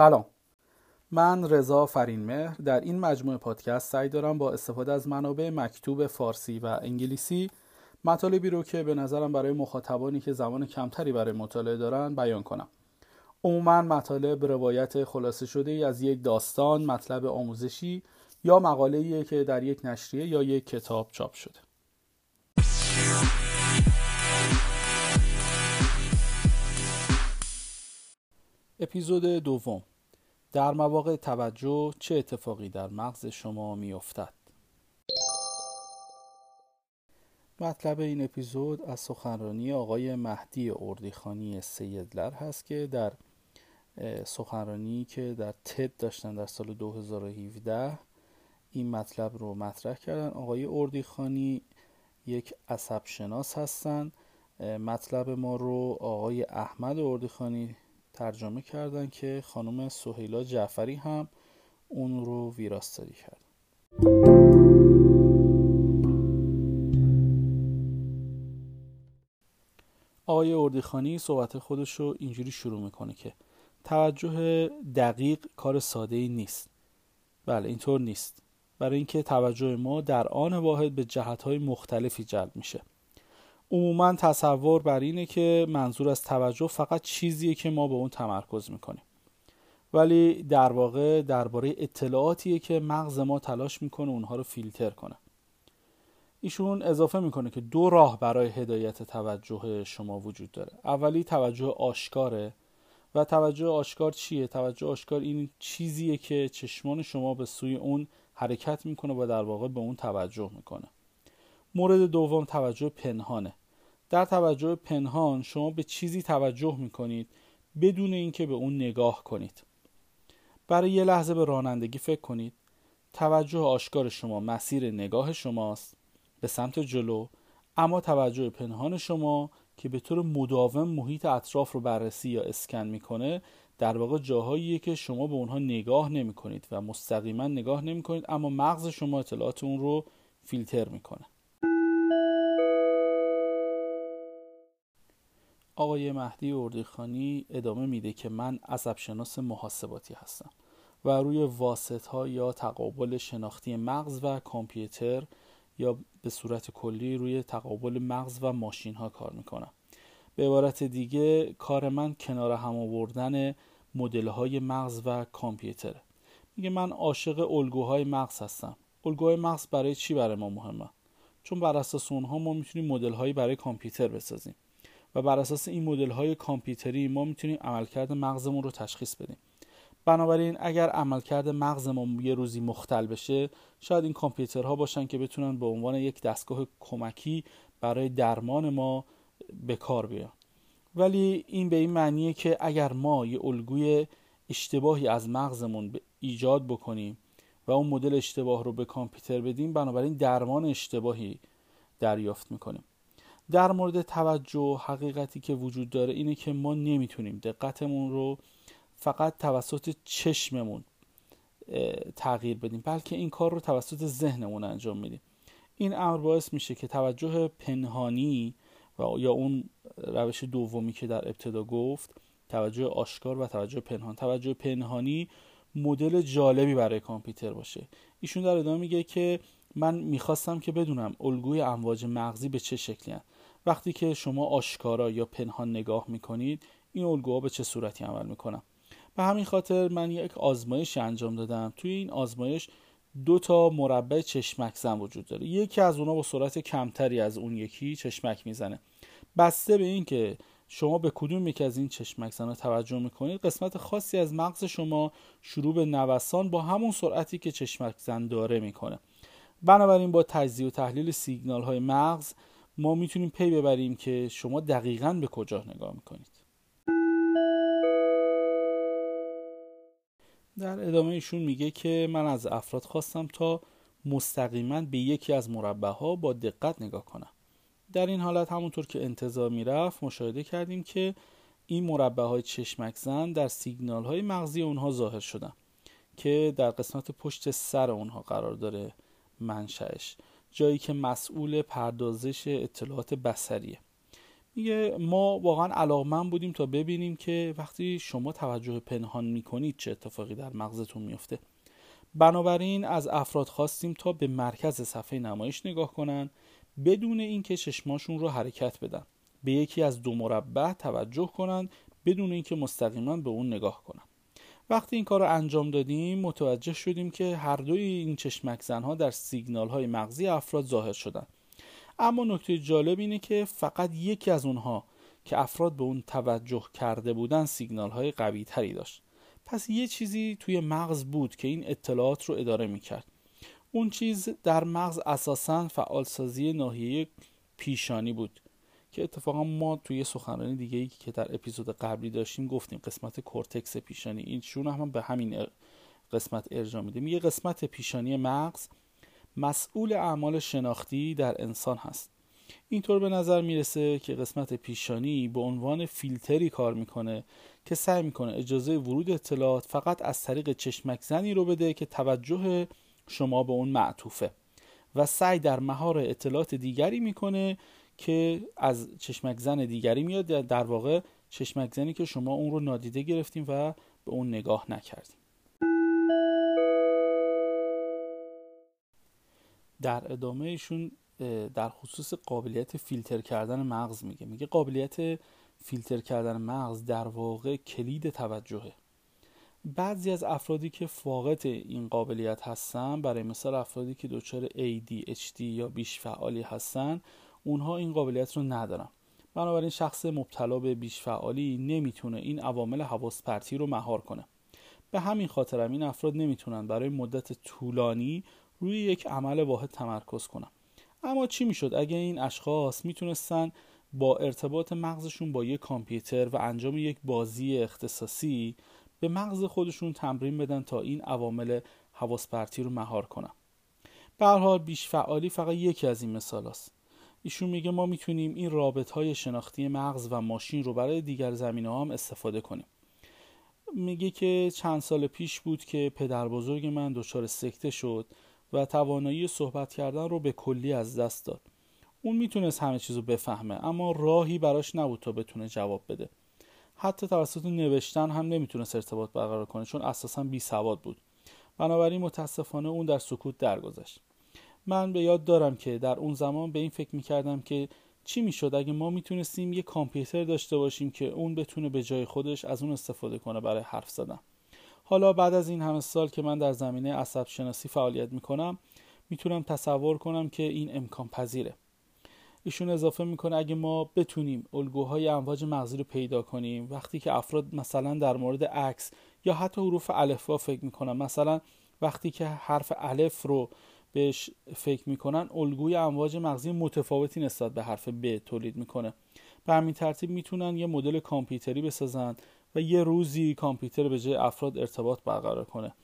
سلام. من رضا فرینمهر. در این مجموعه پادکست سعی دارم با استفاده از منابع مکتوب فارسی و انگلیسی مطالبی رو که به نظرم برای مخاطبانی که زمان کمتری برای مطالعه دارن بیان کنم. عموما مطالب روایت خلاصه شده از یک داستان مطلب آموزشی یا مقاله که در یک نشریه یا یک کتاب چاپ شده. اپیزود دوم. در مواقع توجه چه اتفاقی در مغز شما می افتد؟ مطلب این اپیزود از سخنرانی آقای مهدی اردیخانی سیدلر هست که در سخنرانی که در تد داشتن در سال 2017 این مطلب رو مطرح کردن آقای اردیخانی یک عصب شناس هستند مطلب ما رو آقای احمد اردیخانی ترجمه کردن که خانم سهیلا جعفری هم اون رو ویراستاری کرد. آقای اردیخانی صحبت خودش رو اینجوری شروع می‌کنه که توجه دقیق کار ساده ای نیست. بله اینطور نیست. برای اینکه توجه ما در آن واحد به جهت های مختلفی جلب میشه. عموما تصور بر اینه که منظور از توجه فقط چیزیه که ما به اون تمرکز می‌کنیم. ولی در واقع درباره اطلاعاتیه که مغز ما تلاش می‌کنه اونها رو فیلتر کنه. ایشون اضافه می‌کنه که دو راه برای هدایت توجه شما وجود داره. اولی توجه آشکاره. و توجه آشکار چیه؟ توجه آشکار این چیزیه که چشمان شما به سوی اون حرکت می‌کنه و در واقع به اون توجه می‌کنه. مورد دوم توجه پنهانه. در توجه پنهان شما به چیزی توجه می‌کنید بدون اینکه به اون نگاه کنید. برای یه لحظه به رانندگی فکر کنید. توجه آشکار شما مسیر نگاه شماست. به سمت جلو. اما توجه پنهان شما که به طور مداوم محیط اطراف رو بررسی یا اسکن می‌کنه در واقع جاهاییه که شما به اونها نگاه نمی کنید و مستقیما نگاه نمی کنید اما مغز شما اطلاعات اون رو فیلتر می‌کنه. آقای مهدی اردیخانی ادامه میده که من عصب شناس محاسباتی هستم و روی واسط ها یا تقابل شناختی مغز و کامپیوتر یا به صورت کلی روی تقابل مغز و ماشین ها کار می‌کنم. به عبارت دیگه کار من کنار هم آوردن مدل های مغز و کامپیوتر. میگه من عاشق الگوهای مغز هستم. الگوهای مغز برای چی برای ما مهمه؟ چون بر اساس اونها ما می‌تونیم مدل هایی برای کامپیوتر بسازیم. و بر اساس این مدل های کامپیوتری ما می‌تونیم عملکرد مغزمون رو تشخیص بدیم. بنابراین اگر عملکرد مغزمون یه روزی مختل بشه شاید این کامپیوترها باشن که بتونن به عنوان یک دستگاه کمکی برای درمان ما به کار بیان. ولی این به این معنیه که اگر ما یه الگوی اشتباهی از مغزمون ایجاد بکنیم و اون مدل اشتباه رو به کامپیوتر بدیم بنابراین درمان اشتباهی دریافت می‌کنیم. در مورد توجه حقیقتی که وجود داره اینه که ما نمی‌تونیم دقتمون رو فقط توسط چشممون تغییر بدیم بلکه این کار رو توسط ذهنمون انجام میدیم. این امر باعث میشه که توجه پنهانی و یا اون روش دومی که در ابتدا گفت توجه آشکار و توجه پنهان. توجه پنهانی مدل جالبی برای کامپیوتر باشه. ایشون در ادامه میگه که من می‌خواستم که بدونم الگوی امواج مغزی به چه شکلی هن. وقتی که شما آشکارا یا پنهان نگاه می‌کنید این الگوها به چه صورتی عمل می‌کنن؟ به همین خاطر من یک آزمایش انجام دادم. توی این آزمایش دو تا مربع چشمک زن وجود داره. یکی از اونها با سرعت کمتری از اون یکی چشمک می‌زنه. بسته به این که شما به کدوم یکی از این چشمک زنها توجه می‌کنید قسمت خاصی از مغز شما شروع به نوسان با همون سرعتی که چشمک زن داره می‌کنه. بنابراین با تجزیه و تحلیل سیگنال های مغز ما می‌تونیم پی ببریم که شما دقیقا به کجا نگاه می‌کنید. در ادامه ایشون میگه که من از افراد خواستم تا مستقیما به یکی از مربع ها با دقت نگاه کنم. در این حالت همونطور که انتظار می‌رفت مشاهده کردیم که این مربع های چشمک زن در سیگنال های مغزی اونها ظاهر شدن که در قسمت پشت سر اونها قرار داره منشأش جایی که مسئول پردازش اطلاعات بسریه میگه ما واقعا علاقمند بودیم تا ببینیم که وقتی شما توجه پنهان می‌کنید چه اتفاقی در مغزتون میفته بنابراین از افراد خواستیم تا به مرکز صفحه نمایش نگاه کنند بدون اینکه چشماشون رو حرکت بدن. به یکی از دو مربع توجه کنند بدون اینکه مستقیما به اون نگاه کنند وقتی این کار رو انجام دادیم متوجه شدیم که هر دوی این چشمک زنها در سیگنال های مغزی افراد ظاهر شدن. اما نکته جالب اینه که فقط یکی از اونها که افراد به اون توجه کرده بودن سیگنال های قوی تری داشت. پس یه چیزی توی مغز بود که این اطلاعات رو اداره می‌کرد. اون چیز در مغز اساسا فعالسازی ناحیه پیشانی بود. که اتفاقا ما توی سخنرانی دیگه ای که در اپیزود قبلی داشتیم گفتیم قسمت کورتکس پیشانی. این شون هم به همین قسمت ارجاع میده. یه قسمت پیشانی مغز مسئول اعمال شناختی در انسان هست. اینطور به نظر می‌رسه که قسمت پیشانی به عنوان فیلتری کار می‌کنه که سعی می‌کنه اجازه ورود اطلاعات فقط از طریق چشمک زنی رو بده که توجه شما به اون معطوفه و سعی در مهار اطلاعات دیگری می‌کنه که از چشمک زن دیگری میاد در واقع چشمک زنی که شما اون رو نادیده گرفتیم و به اون نگاه نکردیم. در ادامه ایشون در خصوص قابلیت فیلتر کردن مغز میگه. میگه قابلیت فیلتر کردن مغز در واقع کلید توجهه. بعضی از افرادی که فاقد این قابلیت هستن برای مثال افرادی که دچار ADHD یا بیش فعالی هستن اونها این قابلیت رو ندارن. بنابراین شخص مبتلا به بیش فعالی نمی‌تونه این عوامل حواس پرتی رو مهار کنه. به همین خاطر هم این افراد نمی‌تونن برای مدت طولانی روی یک عمل واحد تمرکز کنن. اما چی می‌شد؟ اگه این اشخاص می‌تونستن با ارتباط مغزشون با یک کامپیوتر و انجام یک بازی اختصاصی به مغز خودشون تمرین بدن تا این عوامل حواس پرتی رو مهار کنن. به حال بیش فعالی فقط یکی از این مثال است. ایشون میگه ما می‌تونیم این رابط های شناختی مغز و ماشین رو برای دیگر زمینه هم استفاده کنیم. میگه که چند سال پیش بود که پدر بزرگ من دچار سکته شد و توانایی صحبت کردن رو به کلی از دست داد. اون می‌تونست همه چیز رو بفهمه اما راهی براش نبود تا بتونه جواب بده. حتی توسط نوشتن هم نمی‌تونست ارتباط برقرار کنه چون اساسا بی سواد بود. بنابراین متاسفانه اون در سکوت درگذشت. من به یاد دارم که در اون زمان به این فکر می‌کردم که چی می‌شد؟ اگه ما می‌تونستیم یه کامپیوتر داشته باشیم که اون بتونه به جای خودش از اون استفاده کنه برای حرف زدن. حالا بعد از این همه سال که من در زمینه عصب شناسی فعالیت می‌کنم می‌تونم تصور کنم که این امکان پذیره. ایشون اضافه می‌کنه اگه ما بتونیم الگوهای امواج مغزی رو پیدا کنیم وقتی که افراد مثلا در مورد عکس یا حتی حروف الفبا فکر می‌کنن مثلا وقتی که حرف الف رو بهش فکر می‌کنن الگوی امواج مغزی متفاوتی نسبت به حرف ب تولید می‌کنه. به همین ترتیب می‌تونن یه مدل کامپیوتری بسازن و یه روزی کامپیوتر به جای افراد ارتباط برقرار کنه.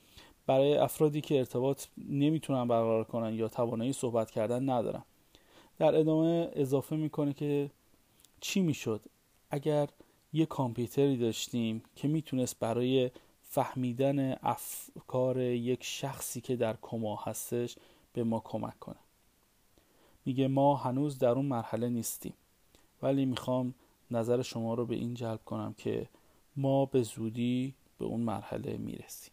برای افرادی که ارتباط نمی‌تونن برقرار کنن یا توانایی صحبت کردن ندارن. در ادامه اضافه می‌کنه که چی می‌شد؟ اگر یه کامپیوتری داشتیم که می‌تونست برای فهمیدن افکار یک شخصی که در کما هستش به ما کمک کنه. میگه ما هنوز در اون مرحله نیستیم. ولی می‌خوام نظر شما رو به این جلب کنم که ما به زودی به اون مرحله می‌رسیم.